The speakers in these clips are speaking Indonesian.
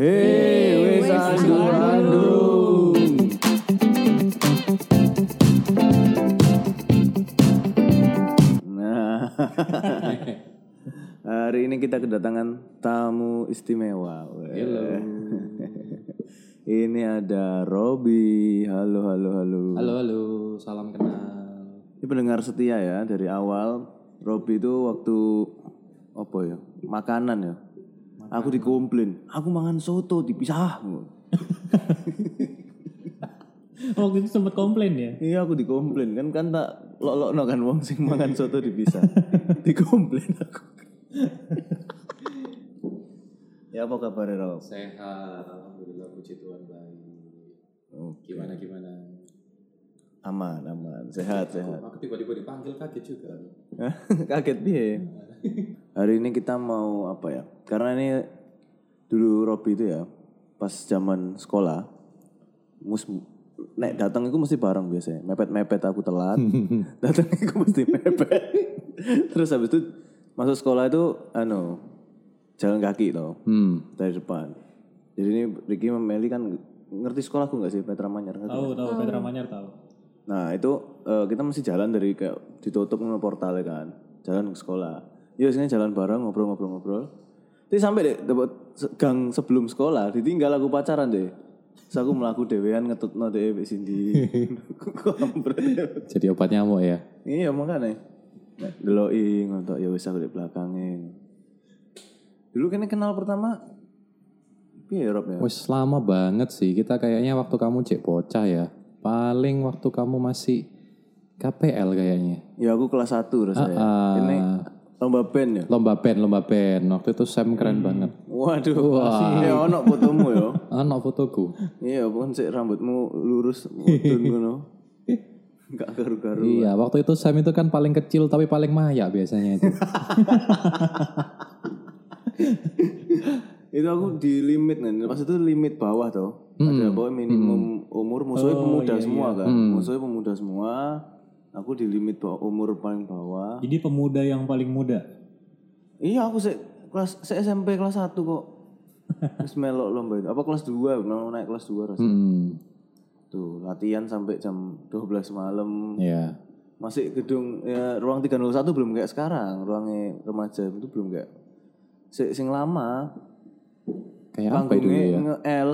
Hei, wes andung-andung. Nah, hari ini kita kedatangan tamu istimewa. Halo. Ini ada Robi. Halo, halo, halo. Halo halo, salam kenal. Ini pendengar setia ya dari awal. Robi itu waktu apa ya? Makanan ya. Aku dikomplain, aku mangan soto dipisah. Waktu itu sempat komplain ya. Iya aku dikomplain kan kan tak lok no kan wong sing mangan soto dipisah. dikomplain aku. ya apa kabar Rob? Sehat, alhamdulillah puji Tuhan baik. Oke. Gimana gimana? Aman, aman. Sehat, sehat. Aku tiba-tiba dipanggil kaget juga. Kaget piye? Hari ini kita mau apa ya? Karena ini dulu Robi itu ya pas zaman sekolah mus nek datang itu mesti bareng biasanya. Mepet-mepet aku telat. datang itu mesti mepet. Terus habis itu masuk sekolah itu anu jalan kaki toh Hmm. dari depan. Jadi ini Ricky sama Meli kan ngerti sekolahku nggak sih Petra Manyar? Tahu tahu Petra Manyar tahu. Nah itu eh, kita mesti jalan dari kayak ditutup portalnya kan, jalan ke sekolah. Yuk sini jalan bareng ngobrol-ngobrol-ngobrol. Tapi sampai deh dapat gang sebelum sekolah, ditinggal aku pacaran deh. Terus aku melaku dewean ngetut no deh Cindy. Kampret. Jadi obat nyamuk ya. iya makanya. Deloi ngontok ya wis aku di belakangnya. Dulu kan kenal pertama Piye ya, Rob ya? Wes lama banget sih. Kita kayaknya waktu kamu cek bocah ya. Paling waktu kamu masih KPL kayaknya. Ya aku kelas 1 rasanya. Ah, Ini lomba band ya. Lomba band, lomba band. Waktu itu Sam keren banget. Waduh, ya ono fotomu ya. Anak fotoku. Iya, pun sih rambutmu lurus mudun ngono. Enggak garu-garu. Iya, waktu itu Sam itu kan paling kecil tapi paling maya biasanya itu. Itu aku di limit nih. Pas itu limit bawah tuh. Ada pokoknya minimum umur musuhnya pemuda semua kan. Musuhnya pemuda semua. Aku di limit bawah, umur paling bawah. Jadi pemuda yang paling muda. Iya, aku se kelas se SMP kelas 1 kok. Terus melok lomba itu. Apa kelas 2? Mau naik kelas 2 rasanya. Hmm. Tuh, latihan sampai jam 12 malam. Ya. Masih gedung ya ruang 301 belum kayak sekarang, ruangnya remaja itu belum kayak Si- sing lama Kayak apa itu panggungnya ya? nge-L,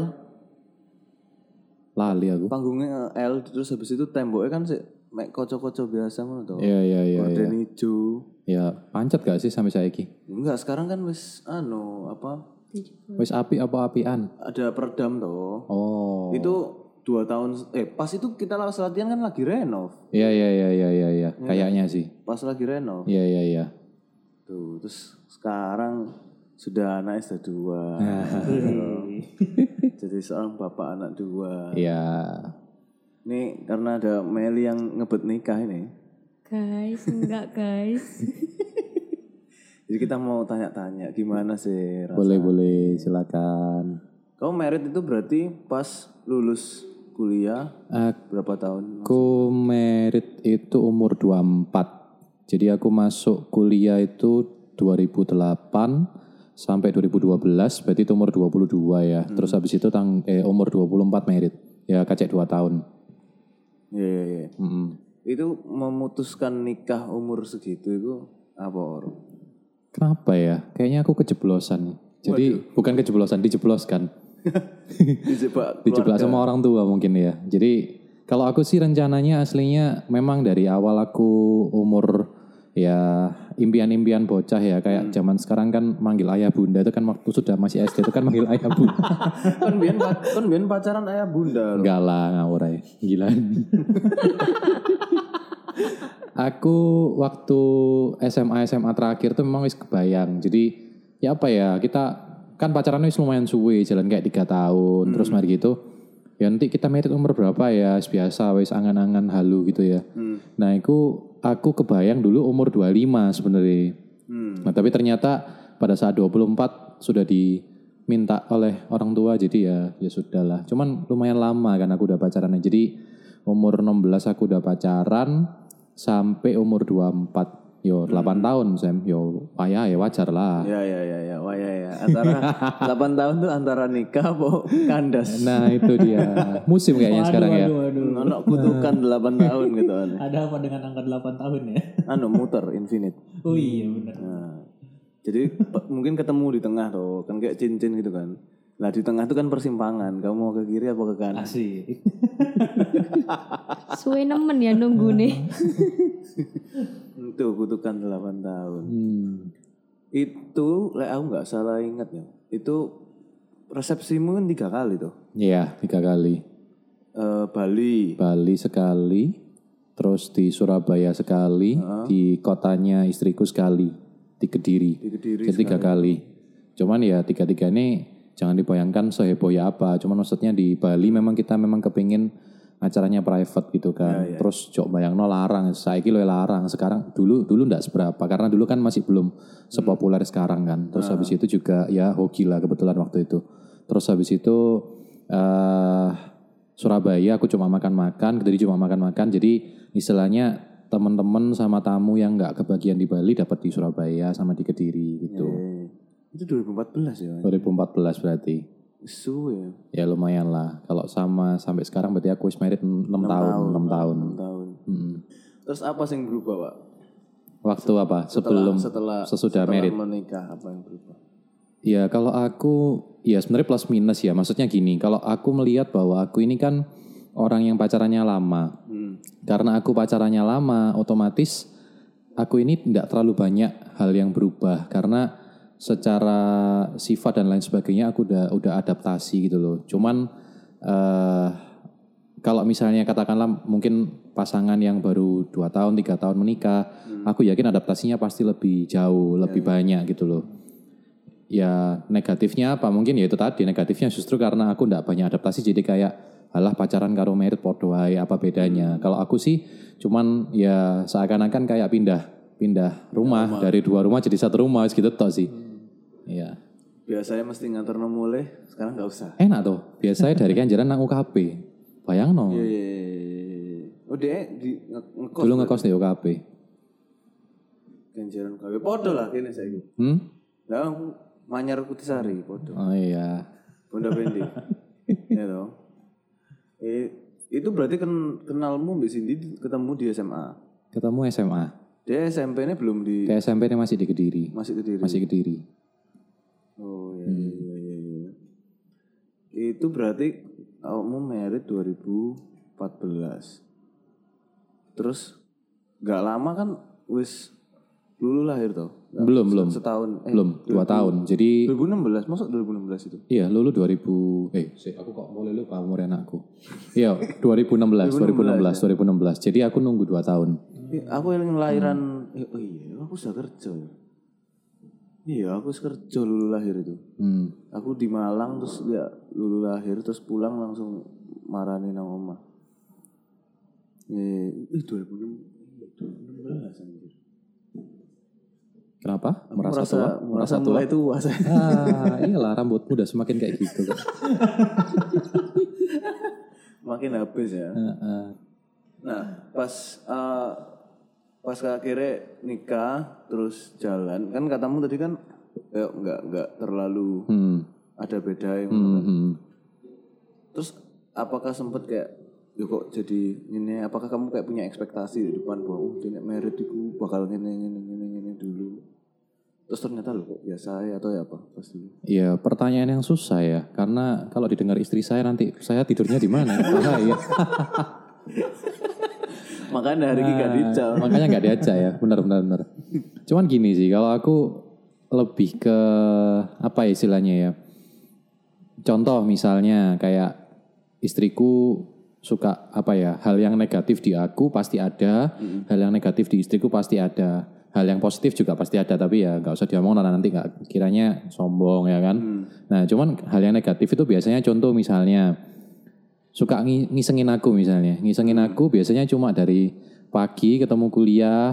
Lali aku. panggungnya nge-L terus habis itu temboknya kan sih mek koco-koco biasa ngono to. Iya, iya, iya. Gorden hijau. Ya, pancet gak sih sampai saiki? Enggak, sekarang kan wis anu apa Wis api apa apian? ada peredam toh. Oh. Itu dua tahun eh pas itu kita lawas latihan kan lagi renov. Iya, iya, iya, iya, iya, iya. Kayaknya sih. Pas lagi renov. Iya, iya, iya. Tuh, terus sekarang sudah anak sudah dua. Jadi seorang bapak anak dua. Iya. Ini karena ada Meli yang ngebet nikah ini. Guys, enggak guys. Jadi kita mau tanya-tanya gimana sih rasa? Boleh, boleh. Silakan. Kamu merit itu berarti pas lulus kuliah berapa tahun? Aku merit itu umur 24. Jadi aku masuk kuliah itu 2008 sampai 2012, berarti itu umur 22 ya. Terus habis itu tang eh, umur 24 merit. Ya kacek 2 tahun. Iya, iya, iya. Mm-mm. Itu memutuskan nikah umur segitu itu apa Or? Kenapa ya? Kayaknya aku kejeblosan. Jadi bukan kejeblosan, dijebloskan. Dijebak Dijebak sama orang tua mungkin ya. Jadi kalau aku sih rencananya aslinya memang dari awal aku umur ya impian-impian bocah ya kayak zaman sekarang kan manggil ayah bunda itu kan waktu sudah masih SD itu kan manggil ayah bunda. kan pa- kan biyen pacaran ayah bunda loh. Enggak lah ngawur. Gila. aku waktu SMA SMA terakhir tuh memang wis kebayang. Jadi ya apa ya kita kan pacaran wis lumayan suwe jalan kayak tiga tahun terus mari gitu. Ya nanti kita merit umur berapa ya biasa wis angan-angan halu gitu ya. Nah aku aku kebayang dulu umur 25 sebenarnya. Nah tapi ternyata pada saat 24 sudah diminta oleh orang tua jadi ya ya sudahlah. Cuman lumayan lama kan aku udah pacaran Jadi umur 16 aku udah pacaran sampai umur 24. Yo 8 tahun Sam, yo wayah ya wajar lah. Ya ya ya ya, wah ya. Antara 8 tahun tuh antara nikah apa kandas. Nah itu dia musim kayaknya sekarang ya. Waduh, waduh. Ono kutukan 8 tahun gitu kan. Ada apa dengan angka 8 tahun ya? Anu muter infinite. Oh iya benar. Nah, jadi mungkin ketemu di tengah tuh, kan kayak cincin gitu kan. Nah di tengah itu kan persimpangan, kamu mau ke kiri apa ke kanan? Asik. Suwe nemen ya nunggu nih. Itu kutukan 8 tahun. Hmm. Itu, lek aku nggak salah ingat ya, itu resepsimu kan tiga kali tuh. Iya tiga kali. Eh, Bali, Bali sekali, terus di Surabaya sekali, di kotanya istriku sekali, di Kediri. di Kediri. Jadi tiga kali. Cuman ya tiga-tiga ini jangan dibayangkan seheboh ya apa. Cuman maksudnya di Bali memang kita memang kepingin acaranya private gitu kan. Terus cok bayang no larang, saya lo larang. Sekarang dulu dulu ndak seberapa karena dulu kan masih belum sepopuler sekarang kan. Terus habis itu juga ya hoki lah kebetulan waktu itu. Terus habis itu eh Surabaya aku cuma makan-makan, Kediri cuma makan-makan. Jadi istilahnya teman-teman sama tamu yang nggak kebagian di Bali dapat di Surabaya sama di Kediri gitu. Eh, itu 2014 ya. 2014 berarti. Suwe Ya ya. lumayan lah. Kalau sama sampai sekarang berarti aku wis married 6 tahun, 6 tahun. 6 tahun. Mm. Terus apa sih yang berubah, Pak? Waktu apa? Sebelum setelah sesudah setelah married. menikah apa yang berubah? Ya kalau aku ya sebenarnya plus minus ya. Maksudnya gini, kalau aku melihat bahwa aku ini kan orang yang pacarannya lama. Hmm. Karena aku pacarannya lama, otomatis aku ini tidak terlalu banyak hal yang berubah karena secara sifat dan lain sebagainya aku udah udah adaptasi gitu loh. Cuman eh kalau misalnya katakanlah mungkin pasangan yang baru dua tahun tiga tahun menikah, aku yakin adaptasinya pasti lebih jauh, lebih banyak gitu loh. Ya negatifnya apa? Mungkin ya itu tadi negatifnya justru karena aku ndak banyak adaptasi jadi kayak alah pacaran karo merit podo apa bedanya. Kalau aku sih cuman ya seakan-akan kayak pindah pindah rumah, dari dua rumah jadi satu rumah gitu tok sih. Iya. Biasanya mesti ngantor mulai, sekarang nggak usah. Enak tuh. Biasanya dari Kanjaran nang UKP. Bayang no. Iya, iya, iya, iya. Oh, dia di nge- ngekos. Dulu ngekos di UKP. Kenjeran KW. Podo lah kene saiki. Hmm? Lah Manyar Kutisari, podo. Oh iya. Bunda Pendi. ya toh. Eh, itu berarti ken kenalmu Mbak Cindy ketemu di SMA. Ketemu SMA. Dia SMP-nya belum di Ke SMP ini masih di Kediri. masih ke diri. Masih Kediri. Oh iya iya iya iya. iya. Itu berarti kamu merit 2014. Terus nggak lama kan wis lulu lahir? Nggak, Belum, belum. Setahun. Eh, Belum, dua tahun. Jadi 2016, masuk 2016 itu? Iya, lulu 2000 eh sih, aku kok boleh lupa umur anakku. Iya, 2016, 2016, 2016. Jadi aku nunggu 2 tahun. Eh, aku yang lahiran, eh, oh iya, aku sudah kerja ya. Iya, aku kerja lulu lahir itu. Hmm. Aku di Malang terus ya lulu lahir terus pulang langsung marani nang omah. Eh, ih 2016 anjir. Kenapa? Aku Merasa, tua? merasa, Merasa tua? mulai tua saya. Ah, iyalah rambutmu udah semakin kayak gitu. Makin habis ya. Heeh. Nah, pas eh, pas akhirnya nikah terus jalan kan katamu tadi kan kayak nggak nggak terlalu Hmm. ada beda yang Hmm, hmm. terus apakah sempet kayak ya kok jadi ini apakah kamu kayak punya ekspektasi di depan bahwa oh nek merit itu bakal gini gini dulu terus ternyata lo kok biasa ya atau ya apa pas dulu Ya pertanyaan yang susah ya, karena kalau didengar istri saya nanti saya tidurnya di mana? Bahaya. makanya hari ini gak dijam Makanya nggak diajak ya, benar benar benar. Cuman gini sih, kalau aku lebih ke apa ya istilahnya ya? Contoh misalnya kayak istriku suka apa ya hal yang negatif di aku pasti ada, hal yang negatif di istriku pasti ada, hal yang positif juga pasti ada tapi ya nggak usah diomong lah nanti nggak kiranya sombong ya kan. Nah cuman hal yang negatif itu biasanya contoh misalnya suka ngi- ngisengin aku misalnya. Ngisengin aku biasanya cuma dari pagi ketemu kuliah,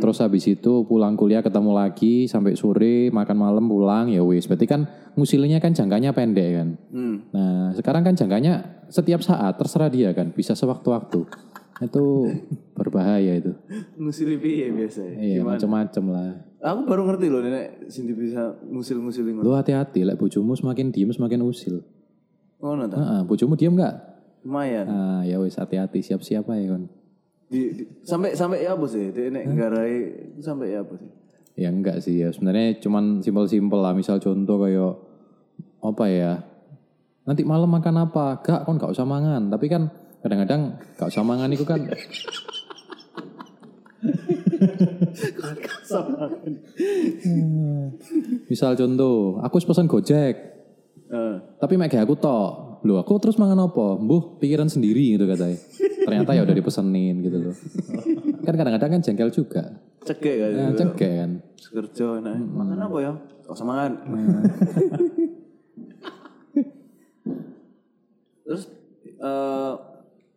terus habis itu pulang kuliah ketemu lagi sampai sore makan malam pulang ya wis. Berarti kan ngusilinnya kan jangkanya pendek kan. hmm. Nah sekarang kan jangkanya setiap saat terserah dia kan bisa sewaktu-waktu. Itu berbahaya itu. Ngusili piye biasa ya? Iya, macam-macam lah. Aku baru ngerti loh nenek sini bisa ngusil-ngusilin ngono. Lu hati-hati, lek bojomu semakin diem semakin usil. Ngono ta? Heeh, bojomu diem enggak? Lumayan. Ah, ya wis hati-hati, siap-siap aja kon. Di, di- sampai sampai ya apa sih? Dia nek nggarai sampai ya apa sih? Ya enggak sih ya. Sebenarnya cuman simpel-simpel lah. Misal contoh kayak apa ya? Nanti malam makan apa? Gak, kon gak usah mangan. Tapi kan kadang-kadang gak usah mangan itu kan Misal contoh, aku wis pesen Gojek, Eh, tapi gawe aku tok. Loh, aku terus mangan apa? Mbuh, pikiran sendiri gitu katanya. Ternyata ya udah dipesenin gitu loh. kan kadang-kadang kan jengkel juga. cekek kan. Nah, cengkel kan. Kerja nah, makan apa ya? Kok usah makan. Terus eh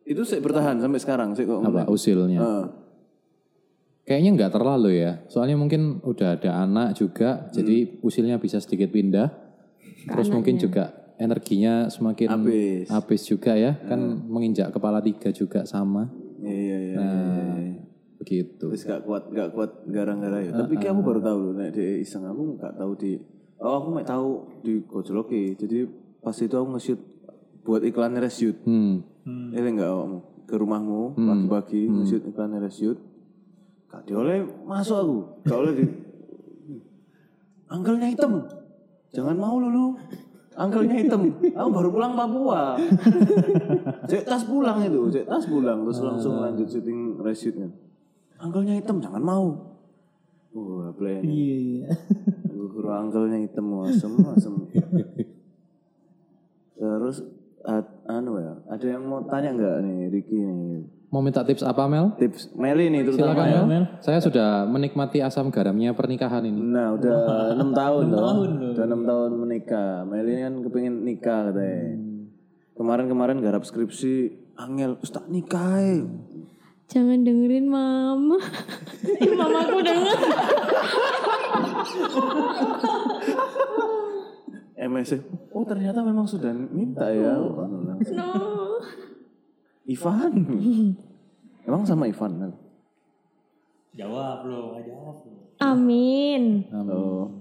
itu sih bertahan sampai sekarang sih kok. Apa usilnya? Eh, Kayaknya nggak terlalu ya. Soalnya mungkin udah ada anak juga, jadi usilnya bisa sedikit pindah. Terus mungkin juga energinya semakin Habis. habis juga ya. Kan menginjak kepala tiga juga sama. Iya iya iya. Nah, begitu. Terus gak kuat gak kuat gara-gara ya. Tapi kayak aku baru tahu loh nek di iseng aku gak tahu di Oh aku mek tahu di Gojloki. Jadi pas itu aku nge-shoot buat iklan reshoot. Hmm. Ini enggak awakmu ke rumahmu pagi-pagi nge-shoot iklan reshoot. Gak dioleh masuk aku. Gak oleh di Angkelnya hitam. Jangan mau lu lu. Angkelnya hitam. Aku baru pulang Papua. Cek tas pulang itu, cek tas pulang terus langsung lanjut syuting reshootnya. Angkelnya hitam, jangan mau. Wah, play Iya iya. Guru angkelnya hitam asem asem. Terus anu ya, ada yang mau tanya nggak nih Ricky nih? Mau minta tips apa Mel? Tips Meli nih terutama Silakan ya. Mel. Saya sudah menikmati asam garamnya pernikahan ini. Nah udah enam tahun loh, udah enam tahun menikah. Meli kan kepingin nikah katanya. Kemarin-kemarin garap skripsi, Angel, Ustaz nikah. Jangan dengerin mama. Ih, mamaku denger. MSC, oh ternyata memang sudah minta ya. No. Ivan, emang sama Ivan? Jawab lo, nggak jawab lo. Amin. Oh,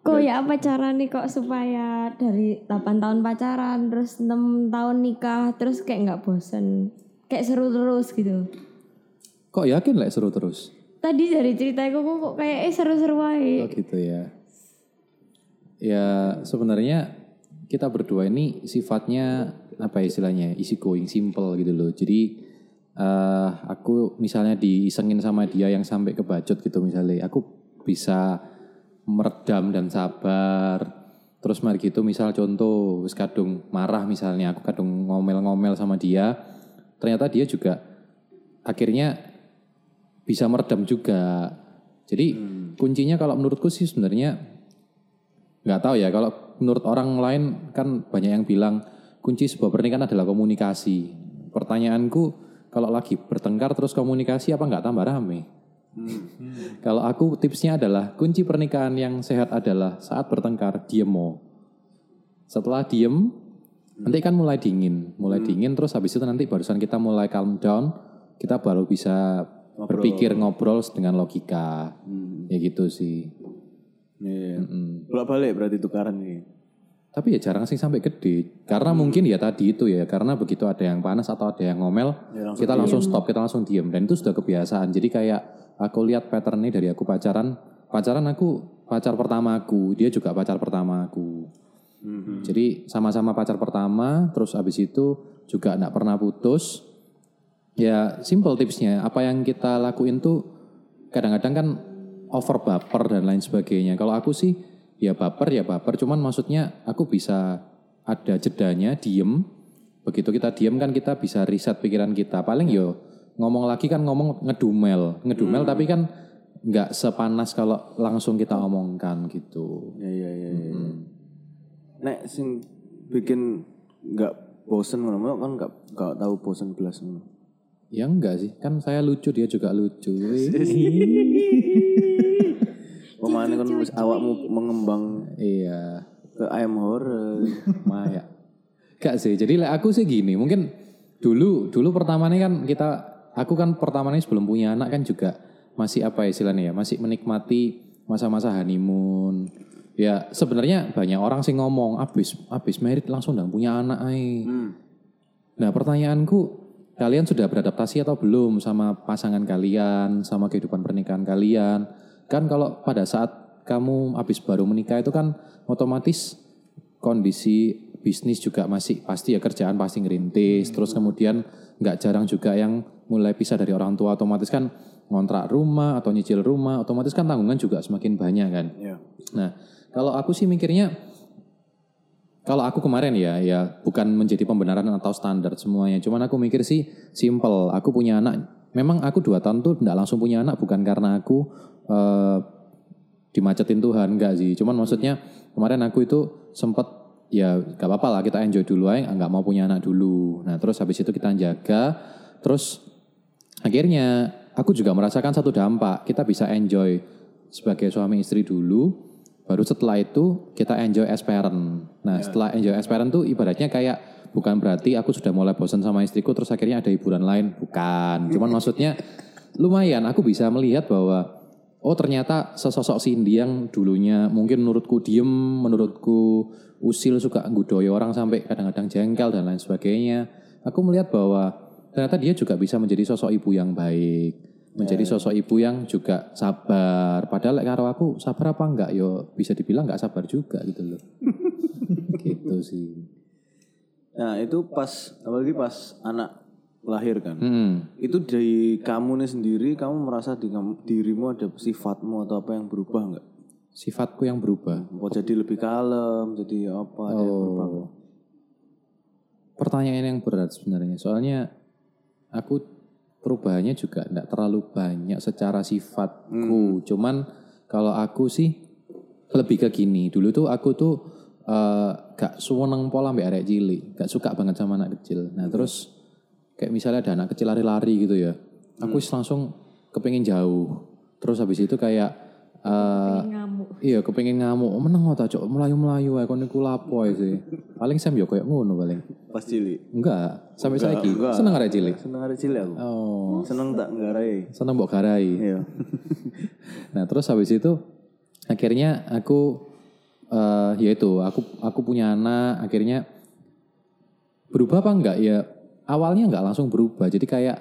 Kok ya pacaran nih kok supaya dari 8 tahun pacaran terus 6 tahun nikah terus kayak nggak bosen. Kayak seru terus gitu. Kok yakin lah seru terus? Tadi dari cerita aku kok kayak eh seru-seru Oh aja. gitu ya. Ya sebenarnya kita berdua ini sifatnya apa ya istilahnya easy going, simple gitu loh. Jadi eh aku misalnya diisengin sama dia yang sampai kebacot gitu misalnya, aku bisa meredam dan sabar. Terus mari gitu misal contoh wis kadung marah misalnya, aku kadung ngomel-ngomel sama dia, ternyata dia juga akhirnya bisa meredam juga. Jadi kuncinya kalau menurutku sih sebenarnya nggak tahu ya kalau menurut orang lain kan banyak yang bilang kunci sebuah pernikahan adalah komunikasi. Pertanyaanku kalau lagi bertengkar terus komunikasi apa nggak tambah rame? Kalau aku tipsnya adalah kunci pernikahan yang sehat adalah saat bertengkar diem mau. Setelah diem nanti kan mulai dingin, mulai dingin terus habis itu nanti barusan kita mulai calm down, kita baru bisa berpikir ngobrol dengan logika. Ya gitu sih. Iya. Bolak balik berarti tukaran nih. Tapi ya jarang sih sampai gede. Karena mungkin ya tadi itu ya, karena begitu ada yang panas atau ada yang ngomel, kita langsung stop, kita langsung diem. Dan itu sudah kebiasaan. Jadi kayak aku lihat patternnya dari aku pacaran, pacaran aku pacar pertama aku, dia juga pacar pertama aku. Jadi sama-sama pacar pertama, terus abis itu juga nggak pernah putus. Ya simple tipsnya, apa yang kita lakuin tuh kadang-kadang kan over baper dan lain sebagainya. Kalau aku sih ya baper ya baper, cuman maksudnya aku bisa ada jedanya, diem. Begitu kita diem kan kita bisa riset pikiran kita. Paling yo ngomong lagi kan ngomong ngedumel, ngedumel tapi kan nggak sepanas kalau langsung kita omongkan gitu. Iya iya iya. iya. Nek sing bikin nggak bosen ngono kan nggak nggak tahu bosen belas ngono. Ya enggak sih, kan saya lucu dia juga lucu. Pemain kan wis awakmu mengembang iya, ke ayam horror. Maya. Enggak sih, jadi like, aku sih gini, mungkin dulu dulu pertama nih kan kita aku kan pertama nih sebelum punya anak kan juga masih apa ya istilahnya ya masih menikmati masa-masa honeymoon ya sebenarnya banyak orang sih ngomong abis abis merit langsung dan punya anak ay. nah pertanyaanku kalian sudah beradaptasi atau belum sama pasangan kalian sama kehidupan pernikahan kalian? Kan kalau pada saat kamu habis baru menikah itu kan otomatis kondisi bisnis juga masih pasti ya kerjaan pasti ngerintis terus kemudian nggak jarang juga yang mulai pisah dari orang tua otomatis kan ngontrak rumah atau nyicil rumah otomatis kan tanggungan juga semakin banyak kan? Iya. nah kalau aku sih mikirnya kalau aku kemarin ya ya bukan menjadi pembenaran atau standar semuanya. Cuman aku mikir sih simple. Aku punya anak. Memang aku dua tahun tuh tidak langsung punya anak bukan karena aku eh, dimacetin Tuhan enggak sih. Cuman maksudnya kemarin aku itu sempat ya gak apa-apa lah kita enjoy dulu aja nggak mau punya anak dulu. Nah terus habis itu kita jaga. Terus akhirnya aku juga merasakan satu dampak. Kita bisa enjoy sebagai suami istri dulu baru setelah itu kita enjoy as parent. Nah setelah enjoy as parent tuh ibaratnya kayak bukan berarti aku sudah mulai bosan sama istriku terus akhirnya ada hiburan lain. Bukan. Cuman maksudnya lumayan aku bisa melihat bahwa oh ternyata sesosok Cindy yang dulunya mungkin menurutku diem, menurutku usil suka nggudoyo orang sampai kadang-kadang jengkel dan lain sebagainya. Aku melihat bahwa ternyata dia juga bisa menjadi sosok ibu yang baik, menjadi sosok ibu yang juga sabar. Padahal lek karo aku sabar apa enggak yo bisa dibilang enggak sabar juga gitu loh. gitu sih. Nah itu pas apalagi pas anak lahir kan. Hmm. Itu dari kamu nih sendiri, kamu merasa di kamu- dirimu ada sifatmu atau apa yang berubah nggak? Sifatku yang berubah. Mau jadi lebih kalem, jadi apa? Ada yang berubah nggak? pertanyaan yang berat sebenarnya. Soalnya aku perubahannya juga tidak terlalu banyak secara sifatku. Cuman kalau aku sih lebih ke gini. Dulu tuh aku tuh eh, gak seneng pola mbak arek cilik, gak suka banget sama anak kecil. Nah terus kayak misalnya ada anak kecil lari-lari gitu ya, aku wis langsung kepengen jauh. Terus habis itu kayak eh, ngamuk Iya, kepengen ngamuk. Oh, meneng ta, Cok. Melayu-melayu ae kon niku lapo sih. Paling Sam yo koyo ngono paling. Pas cilik. Enggak, sampai saiki. enggak. Seneng arek cilik. Seneng ada cilik aku. Oh, Seneng tak nggarai. seneng mbok garai. Iya. Nah, terus habis itu akhirnya aku eh ya itu, aku aku punya anak, akhirnya berubah apa enggak ya? Awalnya enggak langsung berubah. Jadi kayak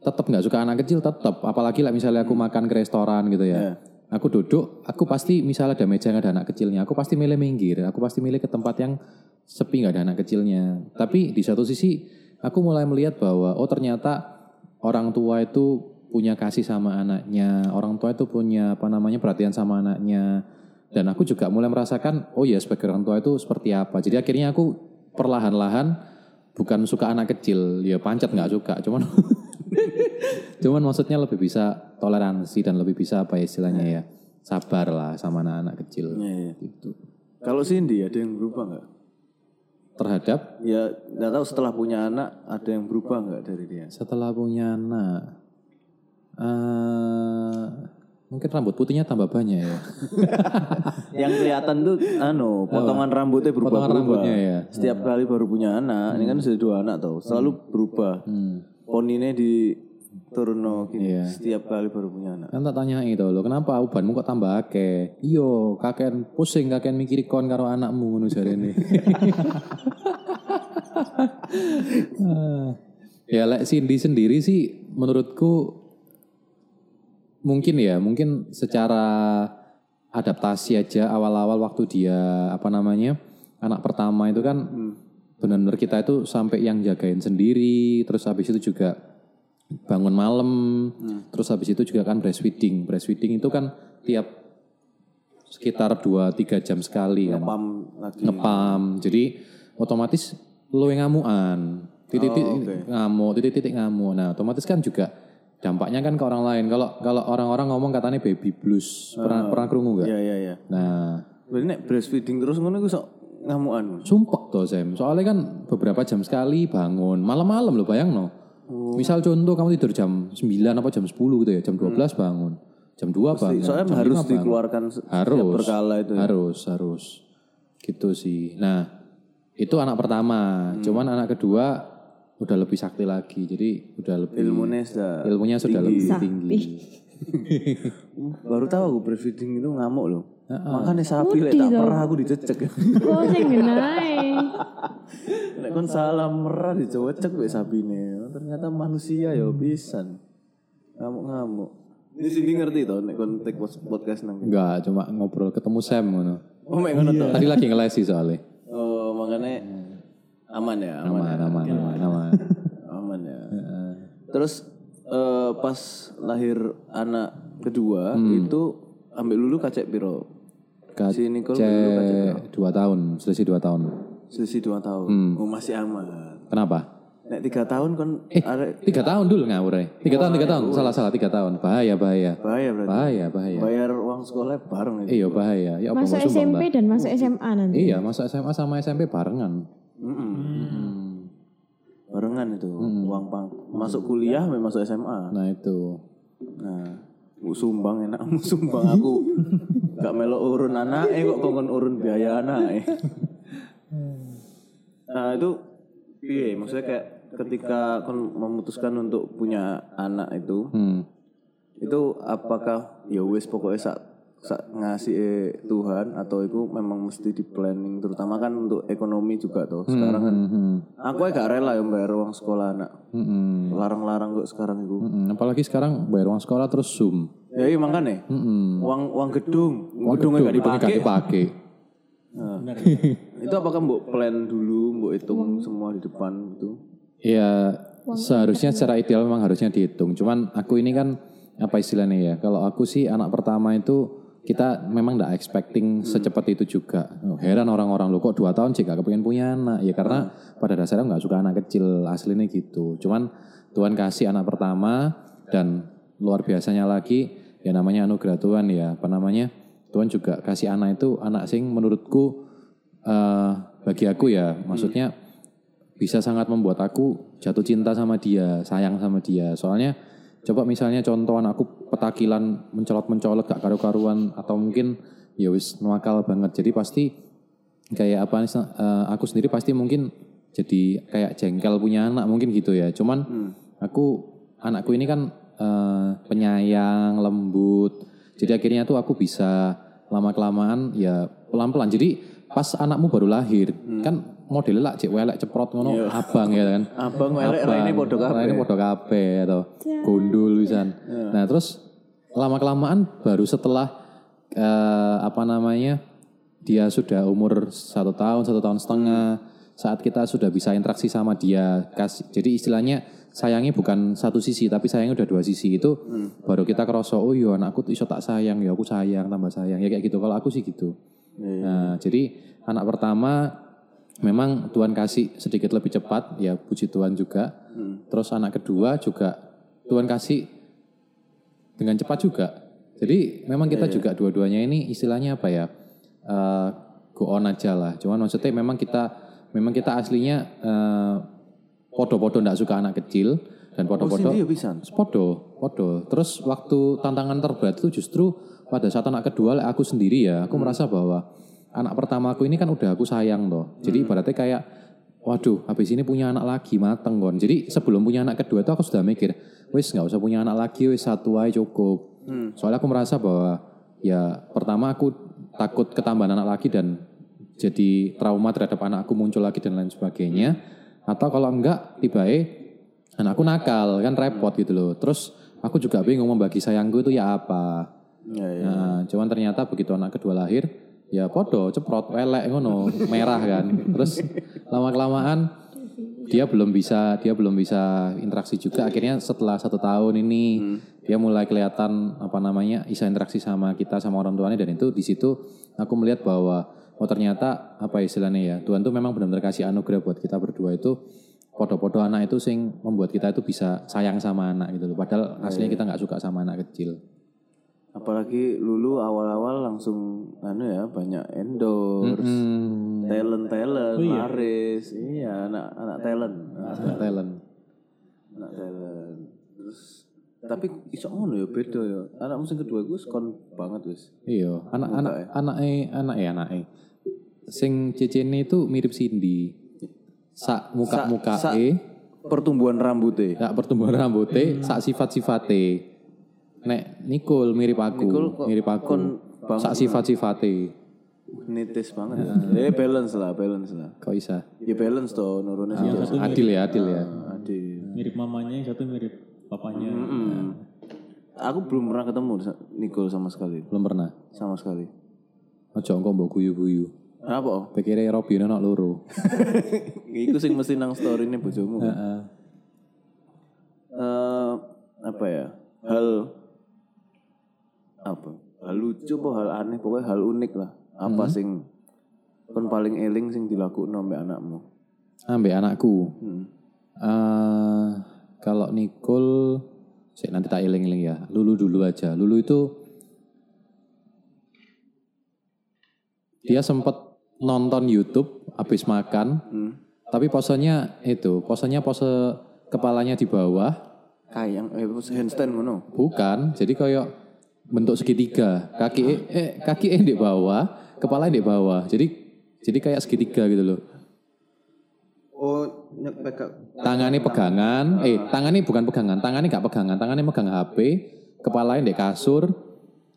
tetap nggak suka anak kecil tetap apalagi lah misalnya aku makan ke restoran gitu ya. Iya. Aku duduk, aku pasti misalnya ada meja nggak ada anak kecilnya, aku pasti milih minggir, aku pasti milih ke tempat yang sepi nggak ada anak kecilnya. Tapi di satu sisi aku mulai melihat bahwa oh ternyata orang tua itu punya kasih sama anaknya, orang tua itu punya apa namanya perhatian sama anaknya. Dan aku juga mulai merasakan oh ya sebagai orang tua itu seperti apa. Jadi akhirnya aku perlahan-lahan bukan suka anak kecil, ya pancet nggak suka, cuman Cuman maksudnya lebih bisa toleransi dan lebih bisa apa ya istilahnya ya sabar lah sama anak-anak kecil Iya, iya. gitu. Kalau Cindy ada yang berubah nggak? Terhadap Ya nggak tahu setelah punya anak ada yang berubah nggak dari dia? setelah punya anak, eh mungkin rambut putihnya tambah banyak ya. yang kelihatan tuh anu potongan rambutnya berubah Potongan rambutnya ya. Setiap kali baru punya anak, ini kan sudah dua anak tuh, selalu berubah. Hmm. Poninya di turun gini. Iya. Setiap kali baru punya anak. Kan tak tanya itu loh, kenapa ubanmu kok tambah akeh? Iyo, kakean pusing, kakean mikir kon karo anakmu ngono jarene. Ah. ya lek Cindy sendiri sih menurutku mungkin ya, mungkin secara adaptasi aja awal-awal waktu dia apa namanya anak pertama itu kan benar-benar kita itu sampai yang jagain sendiri, terus habis itu juga bangun malam, terus habis itu juga kan breastfeeding. Breastfeeding itu kan tiap sekitar 2-3 jam sekali kan. Pam lagi. Ngepam. Jadi otomatis lo yang ngamuan. Titik-titik Oh, oke. ngamuk, titik-titik ngamuk. Nah, otomatis kan juga dampaknya kan ke orang lain. Kalau kalau orang-orang ngomong katanya baby blues. Pernah pernah kerungu nggak? Iya iya iya. Nah, Berarti nek breastfeeding terus ngono iku sok ngamukan. sumpek tuh Sam. Soalnya kan beberapa jam sekali bangun. Malam-malam lo bayang no. Misal contoh kamu tidur jam 9 apa jam 10 gitu ya. Jam 12 bangun. Jam 2 bangun. Soalnya jam harus 5 bangun. dikeluarkan Harus. setiap berkala itu. ya. Harus, harus. Gitu sih. Nah, itu anak pertama. Hmm. Cuman anak kedua udah lebih sakti lagi. Jadi udah lebih Ilmunya sudah ilmunya sudah lebih Sakti. baru tahu aku breastfeeding itu ngamuk loh. Makanya sapi lek tak toh. perah aku dicecek. Oh, sing genae. Nek kon salah merah dicecek wek sapine. Ternyata manusia ya pisan. Ngamuk-ngamuk. Ini sini ngerti toh nek kon take podcast nang. Enggak, cuma ngobrol ketemu Sam ngono. Oh, mek ngono toh. Tadi lagi ngelesi soalnya. Oh, makanya aman ya, aman. Aman, ya. aman, aman, aman. aman ya. Terus eh, pas lahir anak kedua itu ambil dulu kacek piro? Si Nicole ambil dulu kacek piro? Dua tahun, selisih dua tahun. Selisih dua tahun. Oh masih aman. Kenapa? Nek tiga tahun kan Eh, arek tiga tahun dulu ngawur ya. Tiga tahun, tiga tahun. Salah, salah, tiga tahun. Bahaya, bahaya. bahaya berarti. Bahaya, bahaya. Bayar uang sekolah bareng itu. Iya, bahaya. Ya apa Masuk sumbang SMP dan masuk SMA nanti. Iya, masuk SMA sama SMP barengan. Mm-mm. Barengan itu uang pang. Masuk kuliah memang masuk SMA. Nah itu. Nah, sumbang enak, sumbang aku gak melo urun anak, eh kok kongkon urun biaya anak. Nah itu, iya maksudnya kayak ketika kon memutuskan untuk punya anak itu, Hmm. itu apakah ya wis pokoknya sak ngasih eh, Tuhan atau itu memang mesti di planning terutama kan untuk ekonomi juga tuh sekarang kan Hmm. aku ya gak rela ya bayar uang sekolah anak Hmm. larang-larang kok sekarang itu Hmm. Apalagi sekarang bayar uang sekolah terus zoom. ya iya makanya Hmm. uang uang gedung Uang gedungnya gak gedung, dipakai dipakai. Nah. itu apakah mbok plan dulu mbok hitung semua di depan gitu Ya seharusnya secara ideal memang harusnya dihitung. Cuman aku ini kan apa istilahnya ya? Kalau aku sih anak pertama itu kita memang tidak expecting secepat itu juga. Oh, heran orang-orang lu kok dua tahun sih gak kepengen punya anak. Ya karena pada dasarnya nggak suka anak kecil aslinya gitu. Cuman Tuhan kasih anak pertama dan luar biasanya lagi ya namanya anugerah Tuhan ya. Apa namanya? Tuhan juga kasih anak itu anak sing menurutku eh bagi aku ya maksudnya bisa sangat membuat aku jatuh cinta sama dia, sayang sama dia. Soalnya coba misalnya contoh anakku petakilan mencolot-mencolot gak karu-karuan atau mungkin ya wis nuakal banget. Jadi pasti kayak apa eh, aku sendiri pasti mungkin jadi kayak jengkel punya anak mungkin gitu ya. Cuman aku anakku ini kan eh, penyayang, lembut. Jadi akhirnya tuh aku bisa lama kelamaan ya pelan-pelan. Jadi pas anakmu baru lahir kan modelnya lah cek welek ceprot ngono abang ya kan. abang melek raine podo kabeh Raine podo kabeh atau gundul pisan. Nah, terus lama kelamaan baru setelah eh, apa namanya? dia sudah umur satu tahun, satu tahun setengah, saat kita sudah bisa interaksi sama dia, kasih, jadi istilahnya sayangnya bukan satu sisi, tapi sayangnya udah dua sisi itu, baru kita kerasa, oh iya anakku tuh iso tak sayang, ya aku sayang, tambah sayang, ya kayak gitu. Kalau aku sih gitu. Nah, jadi anak pertama memang Tuhan kasih sedikit lebih cepat, ya puji Tuhan juga. Terus anak kedua juga Tuhan kasih dengan cepat juga. Jadi memang kita juga dua-duanya ini istilahnya apa ya? eh, go on aja lah. Cuman maksudnya memang kita memang kita aslinya eh, podo-podo ndak suka anak kecil dan podo-podo pisan Podo, podo. Terus waktu tantangan terberat itu justru pada saat anak kedua aku sendiri ya, aku merasa bahwa anak pertama aku ini kan udah aku sayang loh. Jadi ibaratnya kayak waduh, habis ini punya anak lagi mateng kon. Jadi sebelum punya anak kedua itu aku sudah mikir, wis nggak usah punya anak lagi, wis satu aja cukup. Soalnya aku merasa bahwa ya pertama aku takut ketambahan anak lagi dan jadi trauma terhadap anakku muncul lagi dan lain sebagainya. Atau kalau enggak tiba anakku nakal kan repot gitu loh. Terus aku juga bingung membagi sayangku itu ya apa. ya, ya. Nah, cuman ternyata begitu anak kedua lahir, ya podo, ceprot, welek ngono, merah kan. Terus lama kelamaan dia belum bisa, dia belum bisa interaksi juga. Akhirnya setelah satu tahun ini dia mulai kelihatan apa namanya bisa interaksi sama kita, sama orang tuanya dan itu di situ aku melihat bahwa oh ternyata apa istilahnya ya Tuhan tuh memang benar-benar kasih anugerah buat kita berdua itu podo-podo anak itu sing membuat kita itu bisa sayang sama anak gitu loh. Padahal aslinya kita nggak suka sama anak kecil. Apalagi lulu awal-awal langsung anu ya banyak endorse Hmm, talent talent laris iya anak anak talent Anak talent. anak talent terus tapi iso ngono ya beda ya anak musim kedua gue skon banget wis Iya, anak-anak anak eh anak eh anak eh. Sing cecene itu mirip Cindy. Sak muka muka sak- e pertumbuhan rambutnya. Ya pertumbuhan rambutnya sak sifat-sifate. Nek Nikul mirip aku, Nikul kok mirip aku. Sak sifat-sifate. Nitis banget. Ya balance lah, balance lah. Kok bisa? Ya balance toh nurunnya sih. Adil ya, adil ya. Adil. Mirip mamanya, yang satu mirip papanya. Hmm. Aku belum pernah ketemu Nicole sama sekali. Belum pernah. Sama sekali. Ojo engko mbok guyu-guyu. Kenapa? Oh? Pikirnya Robby ono loro. Iku sing mesti nang story ini bojomu. Heeh. Eh, apa ya? Hal apa? Hal lucu apa hal aneh pokoknya hal unik lah. Apa sing kon paling eling sing dilakukan sampe anakmu? Ambek anakku. Hmm. eh kalau Nicole sik nanti tak eling-eling ya. Lulu dulu aja. Lulu itu dia sempat nonton YouTube habis makan, Hmm. tapi posenya itu, posenya pose kepalanya di bawah, Kayang eh handstand ngono. bukan. Jadi kayak bentuk segitiga, kaki eh, eh kaki eh di bawah, kepala di bawah. Jadi jadi kayak segitiga gitu loh. Oh, tangannya pegangan, eh tangannya bukan pegangan, tangannya gak pegangan, tangannya megang HP, kepalanya di kasur,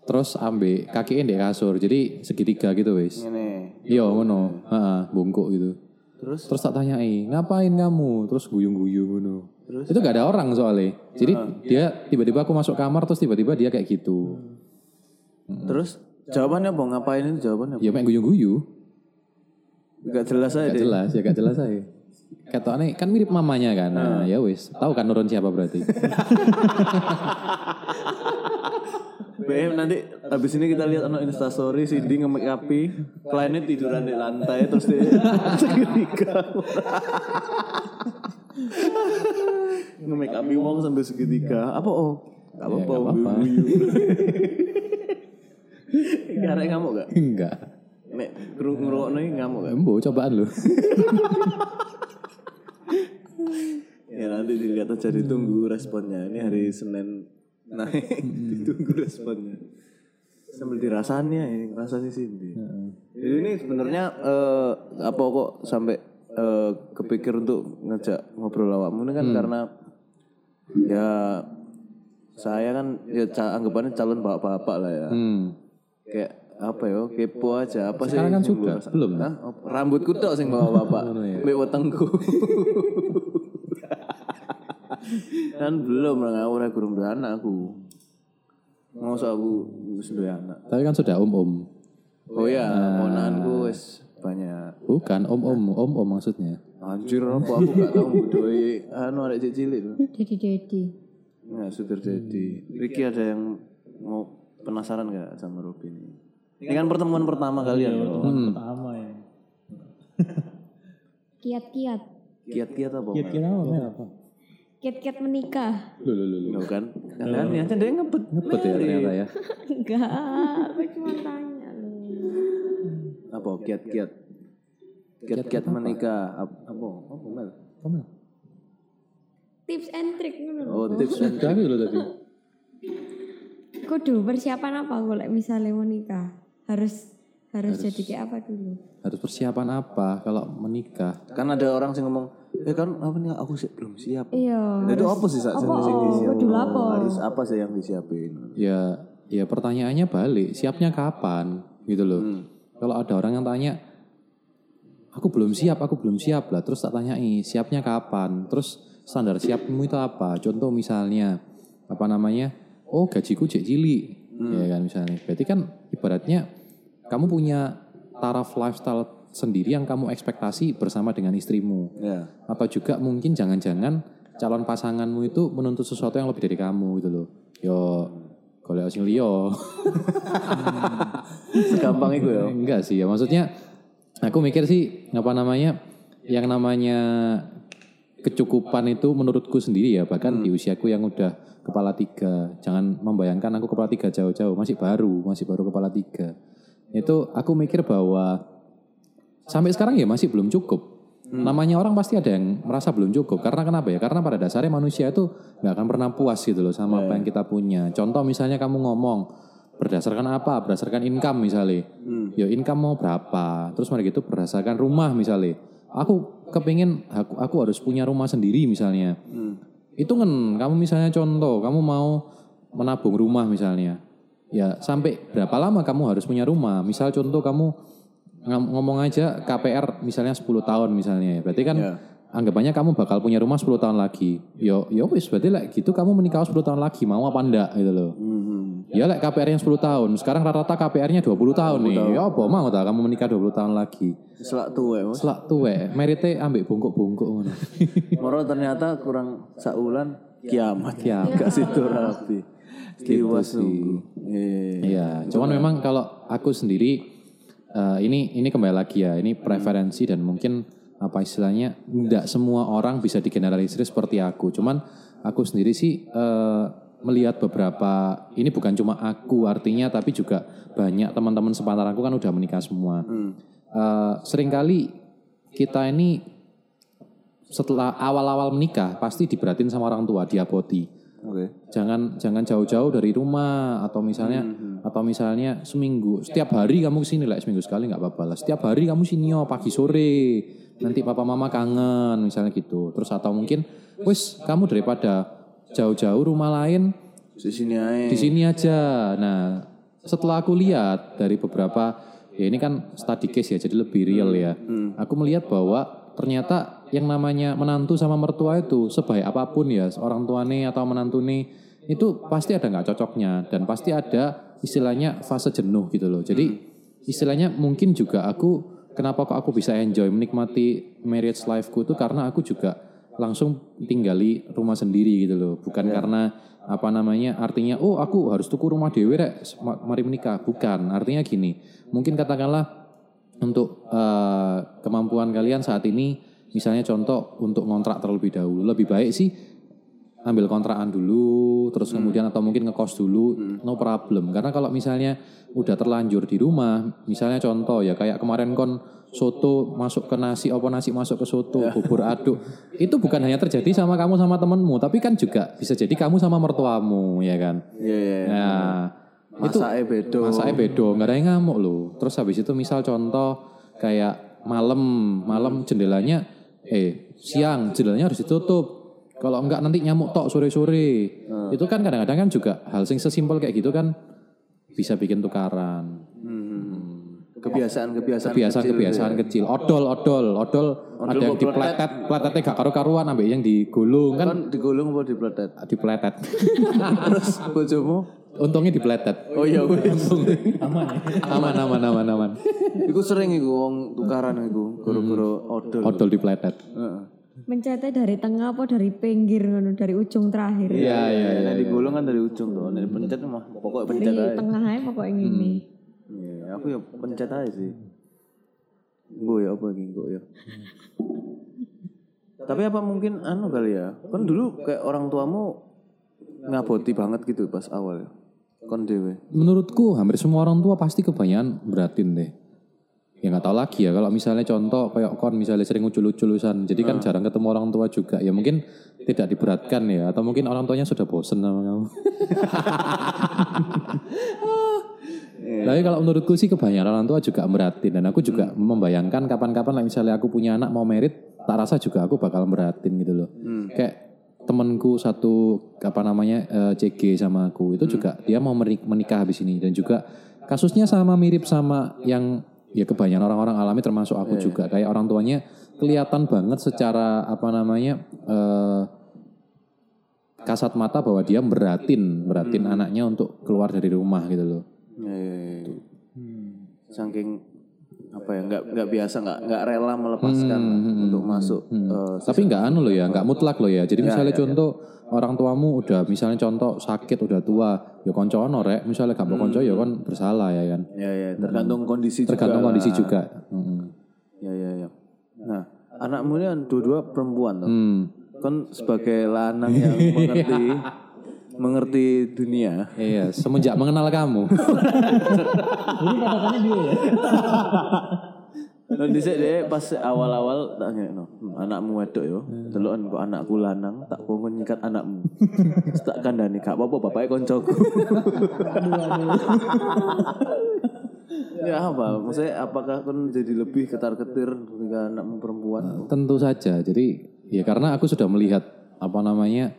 terus ambil kakinya di kasur, jadi segitiga gitu wis. Ngene. Iya ngono, Heeh, bungkuk gitu. Terus Terus tak tanyai, ngapain kamu? Terus guyung-guyung ngono. Itu gak ada orang soalnya. Jadi dia tiba-tiba aku masuk kamar terus tiba-tiba dia kayak gitu. terus jawabannya apa? Ngapain itu jawabannya? apa? Ya main guyu-guyu. Gak jelas aja Gak jelas, ya gak jelas saya. Kata aneh kan mirip mamanya kan. Nah, ya wis, tahu kan nurun siapa berarti. BM nanti habis ini kita lihat anak instastory Cindy nge-make up kliennya tiduran di lantai terus dia segitiga nge-make up wong sampai segitiga apa oh gak apa-apa Ya, nggak apa-apa. Karek ngamuk gak? Enggak. Nek kru ngerokok nih ngamuk gak? Embo cobaan lu. Ya nanti dilihat aja ditunggu responnya. Ini hari Senin naik ditunggu responnya. Sambil dirasanya ini rasanya Cindy. Jadi ini sebenarnya eh, apa kok sampai eh, kepikir untuk ngajak ngobrol awakmu ini kan karena ya saya kan ya anggapannya calon bapak-bapak lah ya. Hmm. Kayak apa ya kepo aja apa sih Sekarang kan rasa- belum? Oh, rambutku tok sing bawa bapak mbek wetengku kan belum lah ngawur aku kurang duwe anak aku Masa aku wis duwe anak Tapi kan sudah om-om. oh ya monanku wis banyak Bukan om-om, om-om maksudnya. anjir apa aku gak tau budoi anu ada cilik tuh Dedi dedi. ya sudah jadi Ricky ada yang mau penasaran gak sama Robin ini ini kan pertemuan pertama kalian loh Pertama ya. Kiat kiat. kiat-kiat apa Kira apa? Mel? apa? Kiat kiat menikah. Loh, loh, loh, loh. Loh kan kalian ya dia ngebet Ngebet ya ternyata ya. Enggak, aku cuma tanya loh. apa kiat-kiat kiat-kiat menikah apa apa apa Mel Omel. Tips and trick ngono lho. oh tips and Sudah dulu tadi. Kudu persiapan apa kalau misalnya mau nikah? Harus harus, jadi kayak apa dulu? Harus persiapan apa kalau menikah? kan ada orang sih ngomong eh kan apa nih aku sih belum siap Iya. itu apa sih saat Apa? sing disiapin? Kudu lapo? harus apa sih yang disiapin Ya, ya pertanyaannya balik. Siapnya kapan? Gitu loh. Kalau ada orang yang tanya, aku belum siap, aku belum siap lah. Terus tak tanyai, siapnya kapan? Terus standar siapmu itu apa? Contoh misalnya, apa namanya? Oh gajiku cek cilik. Ya kan misalnya. Berarti kan ibaratnya kamu punya taraf lifestyle sendiri yang kamu ekspektasi bersama dengan istrimu. ya. Atau juga mungkin jangan-jangan calon pasanganmu itu menuntut sesuatu yang lebih dari kamu gitu loh. Yo, golek sing liya. segampang itu ya? Enggak sih ya, maksudnya aku mikir sih apa namanya yang namanya kecukupan itu menurutku sendiri ya. Bahkan di usiaku yang udah kepala tiga. Jangan membayangkan aku kepala tiga jauh-jauh. Masih baru masih baru kepala tiga itu aku mikir bahwa sampai sekarang ya masih belum cukup. Namanya orang pasti ada yang merasa belum cukup. Karena kenapa ya? Karena pada dasarnya manusia itu nggak akan pernah puas gitu loh sama apa yang kita punya. Contoh misalnya kamu ngomong berdasarkan apa? Berdasarkan income misalnya. Ya income mau berapa? Terus mari gitu berdasarkan rumah misalnya. Aku kepingin aku, aku harus punya rumah sendiri misalnya. Itu kan kamu misalnya contoh, kamu mau menabung rumah misalnya. Ya, sampai berapa lama kamu harus punya rumah? Misal contoh kamu ngom- ngomong aja KPR misalnya 10 tahun misalnya ya. Berarti kan Ya. anggapannya kamu bakal punya rumah 10 tahun lagi. Yo yo wis berarti like gitu kamu menikah 10 tahun lagi mau apa enggak gitu loh. Mhm. Ya like KPR-nya 10 tahun. Sekarang rata-rata KPR-nya 20 tahun nih. Ya apa mau tak kamu menikah 20 tahun lagi. Selak tuwe Mas. Selak tuwe, merite ambek bungkuk-bungkuk ngono. Moro ternyata kurang saulan kiamat. Kiamat. Gak situ rapi. Kiwas sih. nunggu. Iya. Iya, cuman memang kalau aku sendiri eh, ini ini kembali lagi ya, ini preferensi dan mungkin apa istilahnya tidak semua orang bisa digeneralisir seperti aku. Cuman aku sendiri sih eh, melihat beberapa ini bukan cuma aku artinya tapi juga banyak teman-teman sepantaran aku kan udah menikah semua. Eh, sering kali kita ini setelah awal-awal menikah pasti diberatin sama orang tua, diapoti Oke. jangan jangan jauh-jauh dari rumah atau misalnya atau misalnya seminggu. Setiap hari kamu ke sini lah seminggu sekali nggak apa-apa lah. Setiap hari kamu sini oh pagi sore. Nanti papa mama kangen misalnya gitu. Terus atau mungkin wis kamu daripada jauh-jauh rumah lain Di sini aja. di sini aja. Nah setelah aku lihat dari beberapa ya ini kan study case ya jadi lebih real ya. Aku melihat bahwa ternyata yang namanya menantu sama mertua itu sebaik apa pun ya orang tuane atau menantune itu pasti ada nggak cocoknya. Dan pasti ada istilahnya fase jenuh gitu loh. Jadi istilahnya mungkin juga aku kenapa kok aku bisa enjoy menikmati marriage lifeku itu karena aku juga langsung tinggali rumah sendiri gitu loh. Bukan karena apa namanya artinya oh aku harus tuku rumah dewe rek ma- mari menikah. Bukan. Artinya gini mungkin katakanlah untuk eh, kemampuan kalian saat ini misalnya contoh untuk ngontrak terlebih dahulu. Lebih baik sih ambil kontrakan dulu terus kemudian atau mungkin ngekos dulu no problem. Karena kalau misalnya udah terlanjur di rumah misalnya contoh ya kayak kemarin kon soto masuk ke nasi apa nasi masuk ke soto bubur aduk itu bukan hanya terjadi sama kamu sama temenmu tapi kan juga bisa jadi kamu sama mertuamu ya kan? Iya iya. iya. Nah, itu Masake bedo. masaknya bedo, nggak ada yang ngamuk loh. Terus habis itu misal contoh kayak malam, malam jendelanya, eh siang jendelanya harus ditutup. Kalau enggak nanti nyamuk tok sore-sore. Itu kan kadang-kadang kan juga hal sing sesimpel kayak gitu kan bisa bikin tukaran. Kebiasaan-kebiasaan Kebiasaan-kebiasaan kecil, odol, odol, odol, ada yang dipletet, pletetnya gak karu-karuan, ambil yang digulung kan Kan digulung apa dipletet? dipletet. Terus bojomu? Untungnya dipletet. Oh iya wis. Aman ya. Aman, aman, aman, aman. Iku sering iku wong tukaran iku guru-guru odol. Odol dipletet. Heeh. Mencetnya dari tengah apa dari pinggir ngono, dari ujung terakhir. Iya, iya, iya. Nek digulung kan dari ujung tuh. Nek pencet mah pokoknya pencet Dari aja. tengah aja pokoknya gini. Iya, aku ya pencet aja sih. Gue ya apa lagi gue ya. Tapi apa mungkin anu kali ya? Kan dulu kayak orang tuamu ngaboti banget gitu pas awal ya. Kon dewe. Menurutku hampir semua orang tua pasti kebanyakan beratin deh. Ya nggak tahu lagi ya kalau misalnya contoh kayak kon misalnya sering ucul-uculusan, jadi kan jarang ketemu orang tua juga. Ya mungkin tidak diberatkan ya, atau mungkin orang tuanya sudah bosen sama kamu. Tapi kalau menurutku sih kebanyakan orang tua juga beratin dan aku juga membayangkan kapan-kapan lah misalnya aku punya anak mau merit, tak rasa juga aku bakal beratin gitu loh. Kayak temenku satu apa namanya eh, CG sama aku itu juga dia mau menikah habis ini. Dan juga kasusnya sama mirip sama yang ya kebanyakan orang-orang alami termasuk aku juga. Kayak orang tuanya kelihatan banget secara apa namanya eh, kasat mata bahwa dia beratin beratin anaknya untuk keluar dari rumah gitu loh. Ya, ya, ya. Saking apa ya nggak nggak biasa nggak nggak rela melepaskan untuk masuk eh, Tapi nggak anu loh ya, nggak mutlak loh ya. Jadi misalnya contoh orang tuamu udah misalnya contoh sakit udah tua, ya koncono rek. Misalnya gak mau konco ya kan bersalah ya kan. ya ya tergantung kondisi Tergantung juga kondisi lah. juga. Mm. Ya ya ya. Nah anakmu ini dua-dua perempuan toh. Hmm. Kan sebagai lanang yang mengerti mengerti dunia. Iya, semenjak mengenal kamu. Ini katakannya dia ya. Nah, dhisik deh pas awal-awal tak no, anakmu wedok yo. Deloken kok anakku lanang, tak kongkon nyikat anakmu. Tak kandani gak apa-apa bapake koncoku. ya apa? Maksudnya apakah kan jadi lebih ketar-ketir ketika anakmu perempuan? Tentu saja. Jadi ya karena aku sudah melihat apa namanya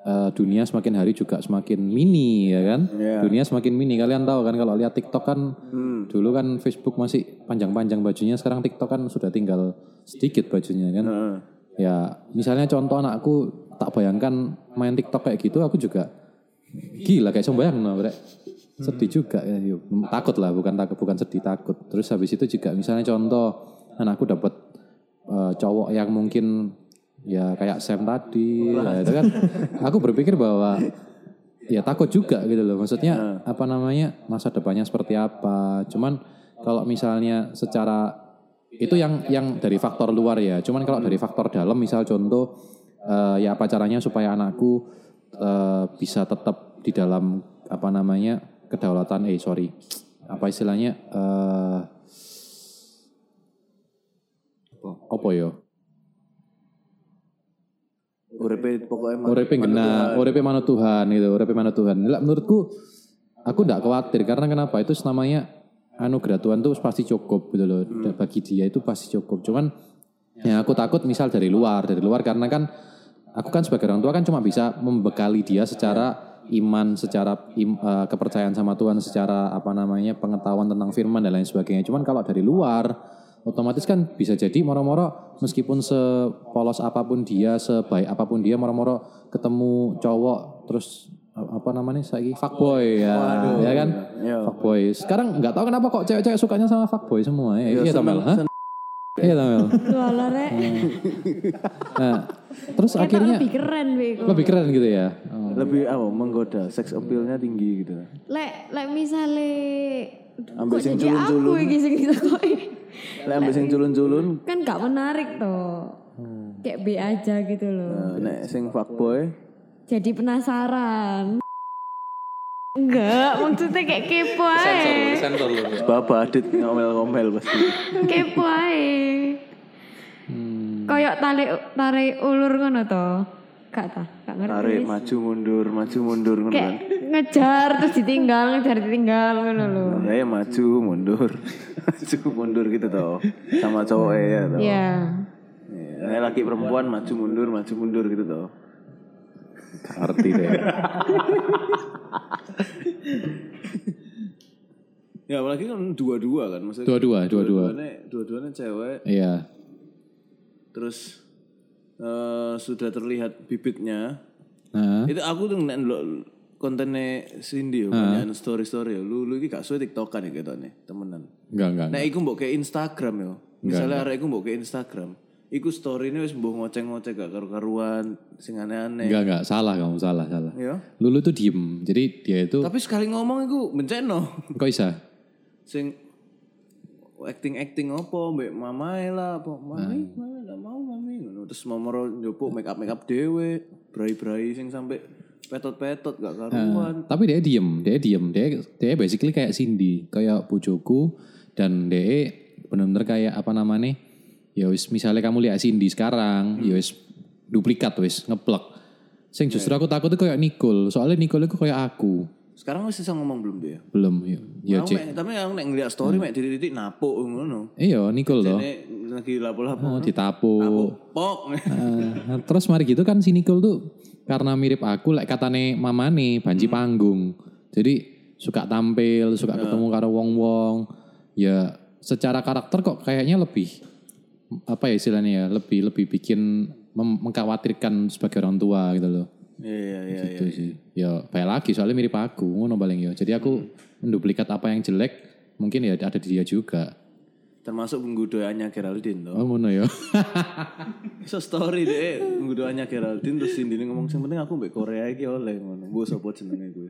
eh, dunia semakin hari juga semakin mini ya kan. Iya. Dunia semakin mini. Kalian tahu kan kalau lihat TikTok kan Hmm. dulu kan Facebook masih panjang-panjang bajunya, sekarang TikTok kan sudah tinggal sedikit bajunya kan. Heeh. Ya misalnya contoh anakku tak bayangkan main TikTok kayak gitu, aku juga gila kayak sembayang no, Brek. Sedih juga ya, yuk. takut lah, bukan takut, bukan sedih takut. Terus habis itu juga misalnya contoh anakku dapat eh, cowok yang mungkin ya kayak Sam tadi, ya, itu kan. aku berpikir bahwa ya takut juga gitu loh. Maksudnya apa namanya masa depannya seperti apa. Cuman kalau misalnya secara itu yang yang dari faktor luar ya. Cuman kalau dari faktor dalam misal contoh eh, ya apa caranya supaya anakku eh, bisa tetap di dalam apa namanya kedaulatan eh sorry apa istilahnya eh apa ya Uripe pokoknya ngena, uripe manut Tuhan gitu, uripe manut Tuhan. Lah menurutku aku ndak khawatir karena kenapa? Itu namanya anugerah Tuhan tuh pasti cukup gitu loh. Dan Bagi dia itu pasti cukup. Cuman ya aku takut misal dari luar, dari luar karena kan aku kan sebagai orang tua kan cuma bisa membekali dia secara iman, secara im- eh, kepercayaan sama Tuhan, secara apa namanya pengetahuan tentang firman dan lain sebagainya. Cuman kalau dari luar otomatis kan bisa jadi moro-moro meskipun sepolos apa pun dia, sebaik apa pun dia moro-moro ketemu cowok terus apa namanya saya fuckboy ya, ya kan? Iya. Fuckboy. Sekarang nggak tahu kenapa kok cewek-cewek sukanya sama fuckboy semua ya. Iya, Tamel, hah? Iya, Tamel. Rek. Nah, terus Kita akhirnya lebih keren bego. lebih keren gitu ya. Oh. lebih apa menggoda seks appeal-nya tinggi gitu Lek lek misale Kok sing jadi aku culun-culun. iki sing ditakoki. Lah ambek sing culun-culun Kan gak menarik toh. Kayak B aja gitu loh. eh, nek sing fuckboy Jadi penasaran. Enggak, maksudnya kayak kepo aja. sensor lu. Bapak Adit ngomel-ngomel pasti. Kepo aja. Kayak tarik tarik ulur ngono toh. Gak ta, gak ngerti. Tarik maju mundur, maju mundur ngono Kayak kan. ngejar terus ditinggal, ngejar ditinggal ngono lho. Saya maju mundur. maju mundur gitu toh. Sama cowok ya toh. Iya. Ya, laki perempuan maju mundur, maju mundur gitu toh. Gak ngerti deh. ya apalagi kan dua-dua kan maksudnya. Dua-dua, dua-dua. Dua-duanya, dua-duanya cewek Iya. terus eh, sudah terlihat bibitnya. Nah, Itu aku tuh nek ndelok kontennya Cindy yo, banyak story story yo. Lu lu iki gak suwe TikTokan ya gitu nih, temenan. enggak enggak. Nek iku mbok ke Instagram yo. Misalnya arek iku mbok ke Instagram, iku story ini wis mbok ngoceng-ngoceng gak karu-karuan, sing aneh-aneh. Enggak enggak, salah kamu, salah, salah. Ya. Lulu tuh diem. Jadi dia itu Tapi sekali ngomong iku benceno. kok bisa? Sing acting-acting apa? Mbek mamae lah apa? Mami mami gak mau mami. Ngono. Terus mamoro njupuk make up make up dhewe brai-brai sing sampai petot-petot gak karuan. Tapi dia diem, dia diem, dia dia basically kayak Cindy, kayak pucuku dan dia benar-benar kayak apa namanya? Ya wis misalnya kamu lihat Cindy sekarang, ya wis duplikat wis ngeplek. Sing justru aku takut tuh kayak Nicole, soalnya Nicole itu kayak aku. Sekarang wis bisa ngomong belum dia Belum ya. Ya cek. tapi aku nek ngeliat story mek titik-titik napuk ngono Iya, Nicole loh. Lagi lapo-lapo Oh, ditapu. pok Eh, terus mari gitu kan si Nicole tuh karena mirip aku lek katane mamane banji panggung. Jadi suka tampil, suka ketemu karo wong-wong. Ya secara karakter kok kayaknya lebih apa ya istilahnya ya, lebih lebih bikin mengkhawatirkan sebagai orang tua gitu loh. Iya iya iya Itu sih. Ya baik lagi soalnya mirip aku ngono paling ya. Jadi aku menduplikat apa yang jelek mungkin ya ada di dia juga. termasuk penggodaannya Geraldine tuh Oh ngono ya. so story deh penggodaannya Geraldine terus Cindy ini ngomong sing penting aku mbek Korea iki oleh ngono gue sapa jenenge gue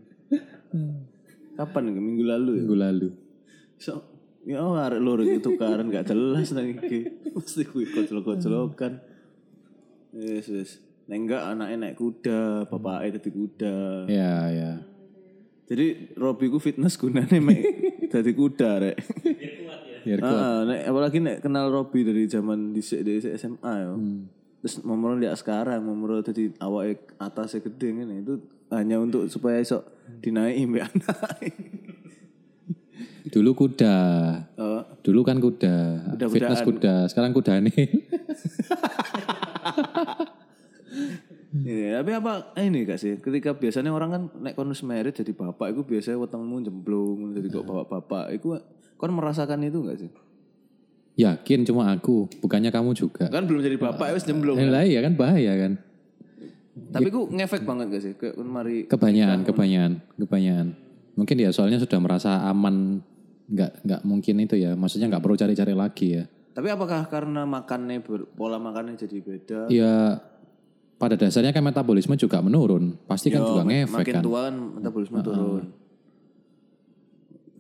kapan iki? minggu lalu ya Minggu lalu. So, ya oh, arek loro iki tukaran gak jelas nang iki. Mesti kuwi koclok-koclokan. Wis wis. Nek enggak anaknya naik kuda, bapaknya dadi kuda. Ya ya. Jadi Robi ku fitness gunane mek dadi kuda rek. Biar kuat. Ah, nek apalagi nek kenal Robi dari zaman di di SMA yo. Terus momoro lihat sekarang, momoro dadi awake atasnya gede ngene itu hanya untuk supaya iso dinaiki mbek anak. Dulu kuda. Oh, Dulu kan kuda. Kuda-kudaan. Fitness kuda. Sekarang kuda nih. Iya, tapi apa ini gak sih? Ketika biasanya orang kan nek kon wis married jadi bapak itu biasanya wetengmu jemblung jadi kok bapak-bapak. Iku kon merasakan itu gak sih? Yakin cuma aku. Bukannya kamu juga. Kan belum jadi bapak wis jemblung. Eh, lah iya kan bahaya kan. Tapi ku ngefek banget gak sih? Kayak mari Kebanyakan, kebanyakan, kebanyakan. Mungkin ya soalnya sudah merasa aman. Nggak, nggak mungkin itu ya. Maksudnya nggak perlu cari-cari lagi ya. Tapi apakah karena makannya pola makannya jadi beda? Ya pada dasarnya kan metabolisme juga menurun. Pasti kan Yo, juga ngefek makin kan. tua kan metabolisme turun.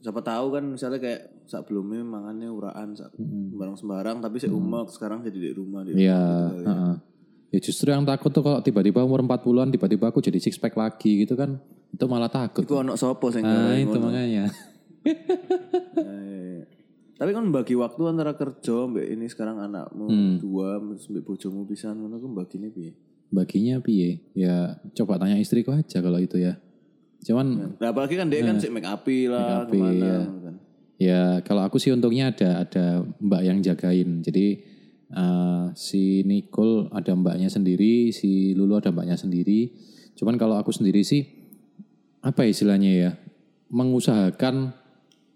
Siapa tahu kan misalnya kayak saat belumnya makannya uraan sak sembarang-sembarang tapi saya umek sekarang jadi di rumah di Iya, rumah gitu ya. Ya justru yang takut tuh kalau tiba-tiba umur 40-an tiba-tiba aku jadi six pack lagi gitu kan. Itu malah takut. Iku ono sopo sing Nah, itu ngono. makanya. Nah, iya, iya. Tapi kan bagi waktu antara kerja mbak ini sekarang anakmu Hmm. dua mbak bojomu pisan ngono ku baginya piye? Baginya piye? Ya coba tanya istriku aja kalau itu ya. Cuman Nah, apalagi kan dia kan sik make up lah Make up-i, ke mana iya. kan. Ya kalau aku sih untungnya ada ada mbak yang jagain. Jadi eh, si Nicole ada mbaknya sendiri, si Lulu ada mbaknya sendiri. Cuman kalau aku sendiri sih apa istilahnya ya mengusahakan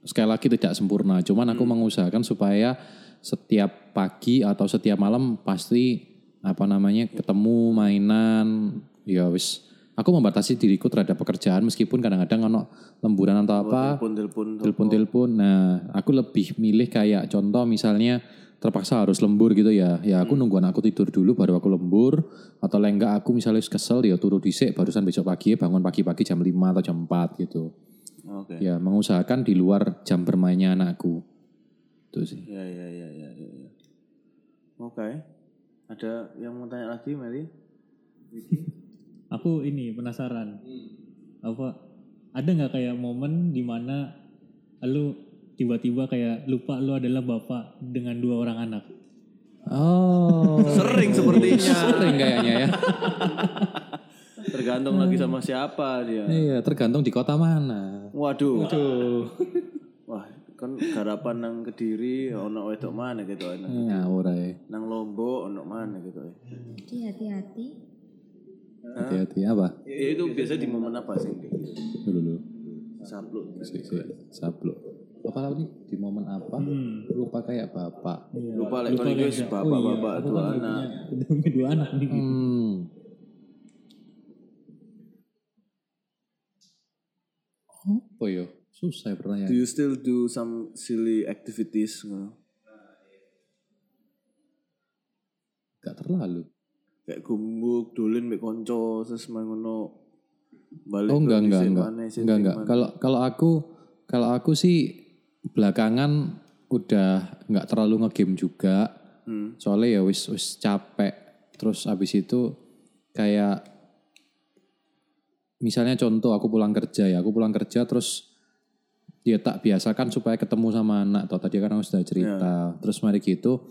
sekali lagi tidak sempurna. Cuman aku mengusahakan supaya setiap pagi atau setiap malam pasti apa namanya ketemu mainan ya wis aku membatasi diriku terhadap pekerjaan meskipun kadang-kadang ono lemburan atau apa Telepon-telepon telepon-telepon. Nah, aku lebih milih kayak contoh misalnya terpaksa harus lembur gitu ya. Ya aku nunggu anakku tidur dulu baru aku lembur atau lenggak aku misalnya kesel ya turu dhisik barusan besok pagi bangun pagi-pagi jam 5 atau jam 4 gitu. Oke. Ya, mengusahakan di luar jam bermainnya anakku. Itu sih. Ya ya ya ya ya. ya. Oke. Ada yang mau tanya lagi Mary? Aku ini penasaran. Apa ada nggak kayak momen di mana lu tiba-tiba kayak lupa lu adalah bapak dengan dua orang anak? Oh, Sering sepertinya. sering kayaknya ya. Tergantung lagi sama siapa dia. Iya, tergantung di kota mana. Waduh. Wah, kan garapan nang Kediri ono wedok mana gitu nang, Ngawur ae. nang Lombok ono mana gitu. Jadi hati-hati. Hati-hati apa? Ya, itu biasa di momen apa sih? Dulu. Si, si, sabluk. Apa tadi di momen apa? Lupa kayak bapak. Lupa lek kon wis bapak-bapak Aku dua kan anak. dua anak nih. Hmm. Apa ya? Susah ya Do pertanyaan. you still do some silly activities? Gak terlalu. Kayak gumbuk, dolin mek konco, terus ngono. Balik Oh enggak enggak enggak. sing Enggak enggak. Kalau kalau aku kalau aku sih belakangan udah nggak terlalu ngegame juga. Hmm. Soalnya ya wis wis capek. Terus abis itu kayak misalnya contoh aku pulang kerja ya, aku pulang kerja terus dia tak biasakan supaya ketemu sama anak atau tadi kan aku sudah cerita. Terus mari gitu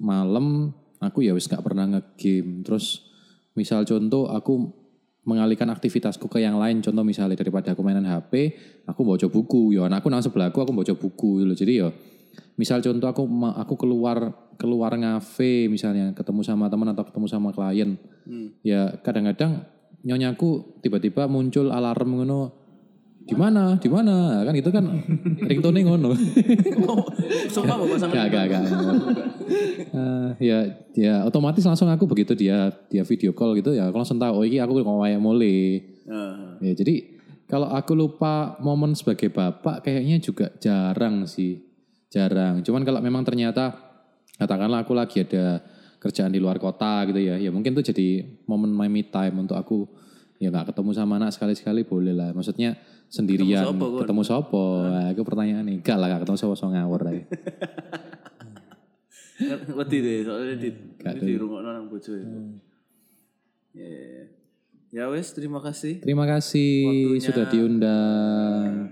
malam aku ya wis gak pernah ngegame. Terus misal contoh aku mengalihkan aktivitasku ke yang lain. Contoh misalnya daripada aku mainan HP, aku baca buku. Ya anakku nang sebelahku aku baca buku gitu. Jadi ya misal contoh aku aku keluar keluar ngafe misalnya ketemu sama teman atau ketemu sama klien. Ya kadang-kadang nyonyaku tiba-tiba muncul alarm ngono di mana? Di mana? Kan itu kan. Ringtone ngono. Sumpah bapak sama gak gak gak ya ya otomatis langsung aku begitu dia dia video call gitu ya. Aku langsung tahu oh ini aku ngomongnya mulai Ah, ya jadi kalau aku lupa momen sebagai bapak kayaknya juga jarang sih. Jarang. Cuman kalau memang ternyata katakanlah aku lagi ada kerjaan di luar kota gitu ya ya mungkin tuh jadi momen my me time untuk aku. Ya nggak ketemu sama anak sekali-sekali boleh lah. Maksudnya sendirian Ketemu sopo, ketemu sopo Nah, itu pertanyaan nih enggak lah gak ketemu sopo so ngawur aja. Wedi deh, soalnya di Gak di rungokno nang bojo itu. Ya, ya, ya. Ya wes, terima kasih. Terima kasih sudah diundang.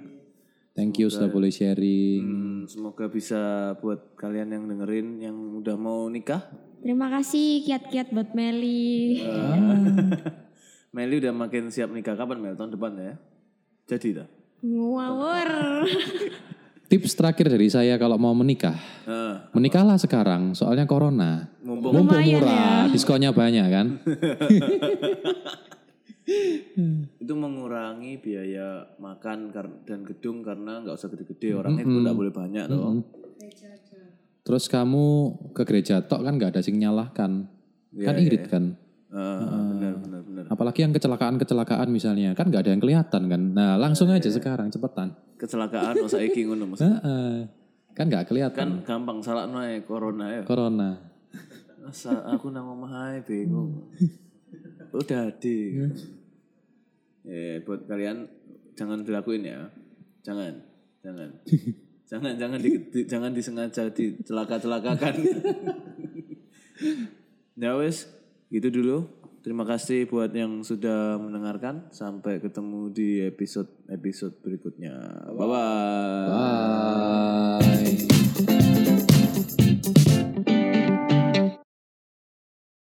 Thank you sudah boleh sharing. Hmm, semoga bisa buat kalian yang dengerin yang udah mau nikah. Terima kasih kiat-kiat buat Meli. Meli udah makin siap nikah kapan Mel? Tahun depan ya? Jadi dah. Ngawur. Tips terakhir dari saya kalau mau menikah, menikahlah sekarang, soalnya corona. mumpung murah, diskonnya banyak kan. itu mengurangi biaya makan dan gedung karena nggak usah gede-gede orangnya pun nggak boleh banyak loh. Terus kamu ke gereja tok kan nggak ada sing nyalahkan, kan irit kan. Benar benar benar. Apalagi yang kecelakaan-kecelakaan misalnya, kan nggak ada yang kelihatan kan. Nah langsung aja sekarang cepetan. Kecelakaan masa iki ngono. Heeh. Kan nggak kelihatan. Kan gampang salah naik corona ya. Corona. Masa aku nang omah bingung. Udah di. Eh buat kalian jangan dilakuin ya. Jangan. Jangan. jangan jangan di, di- jangan disengaja dicelaka-celakakan. ya wes, gitu dulu. Terima kasih buat yang sudah mendengarkan. Sampai ketemu di episode episode berikutnya. Bye bye. Bye.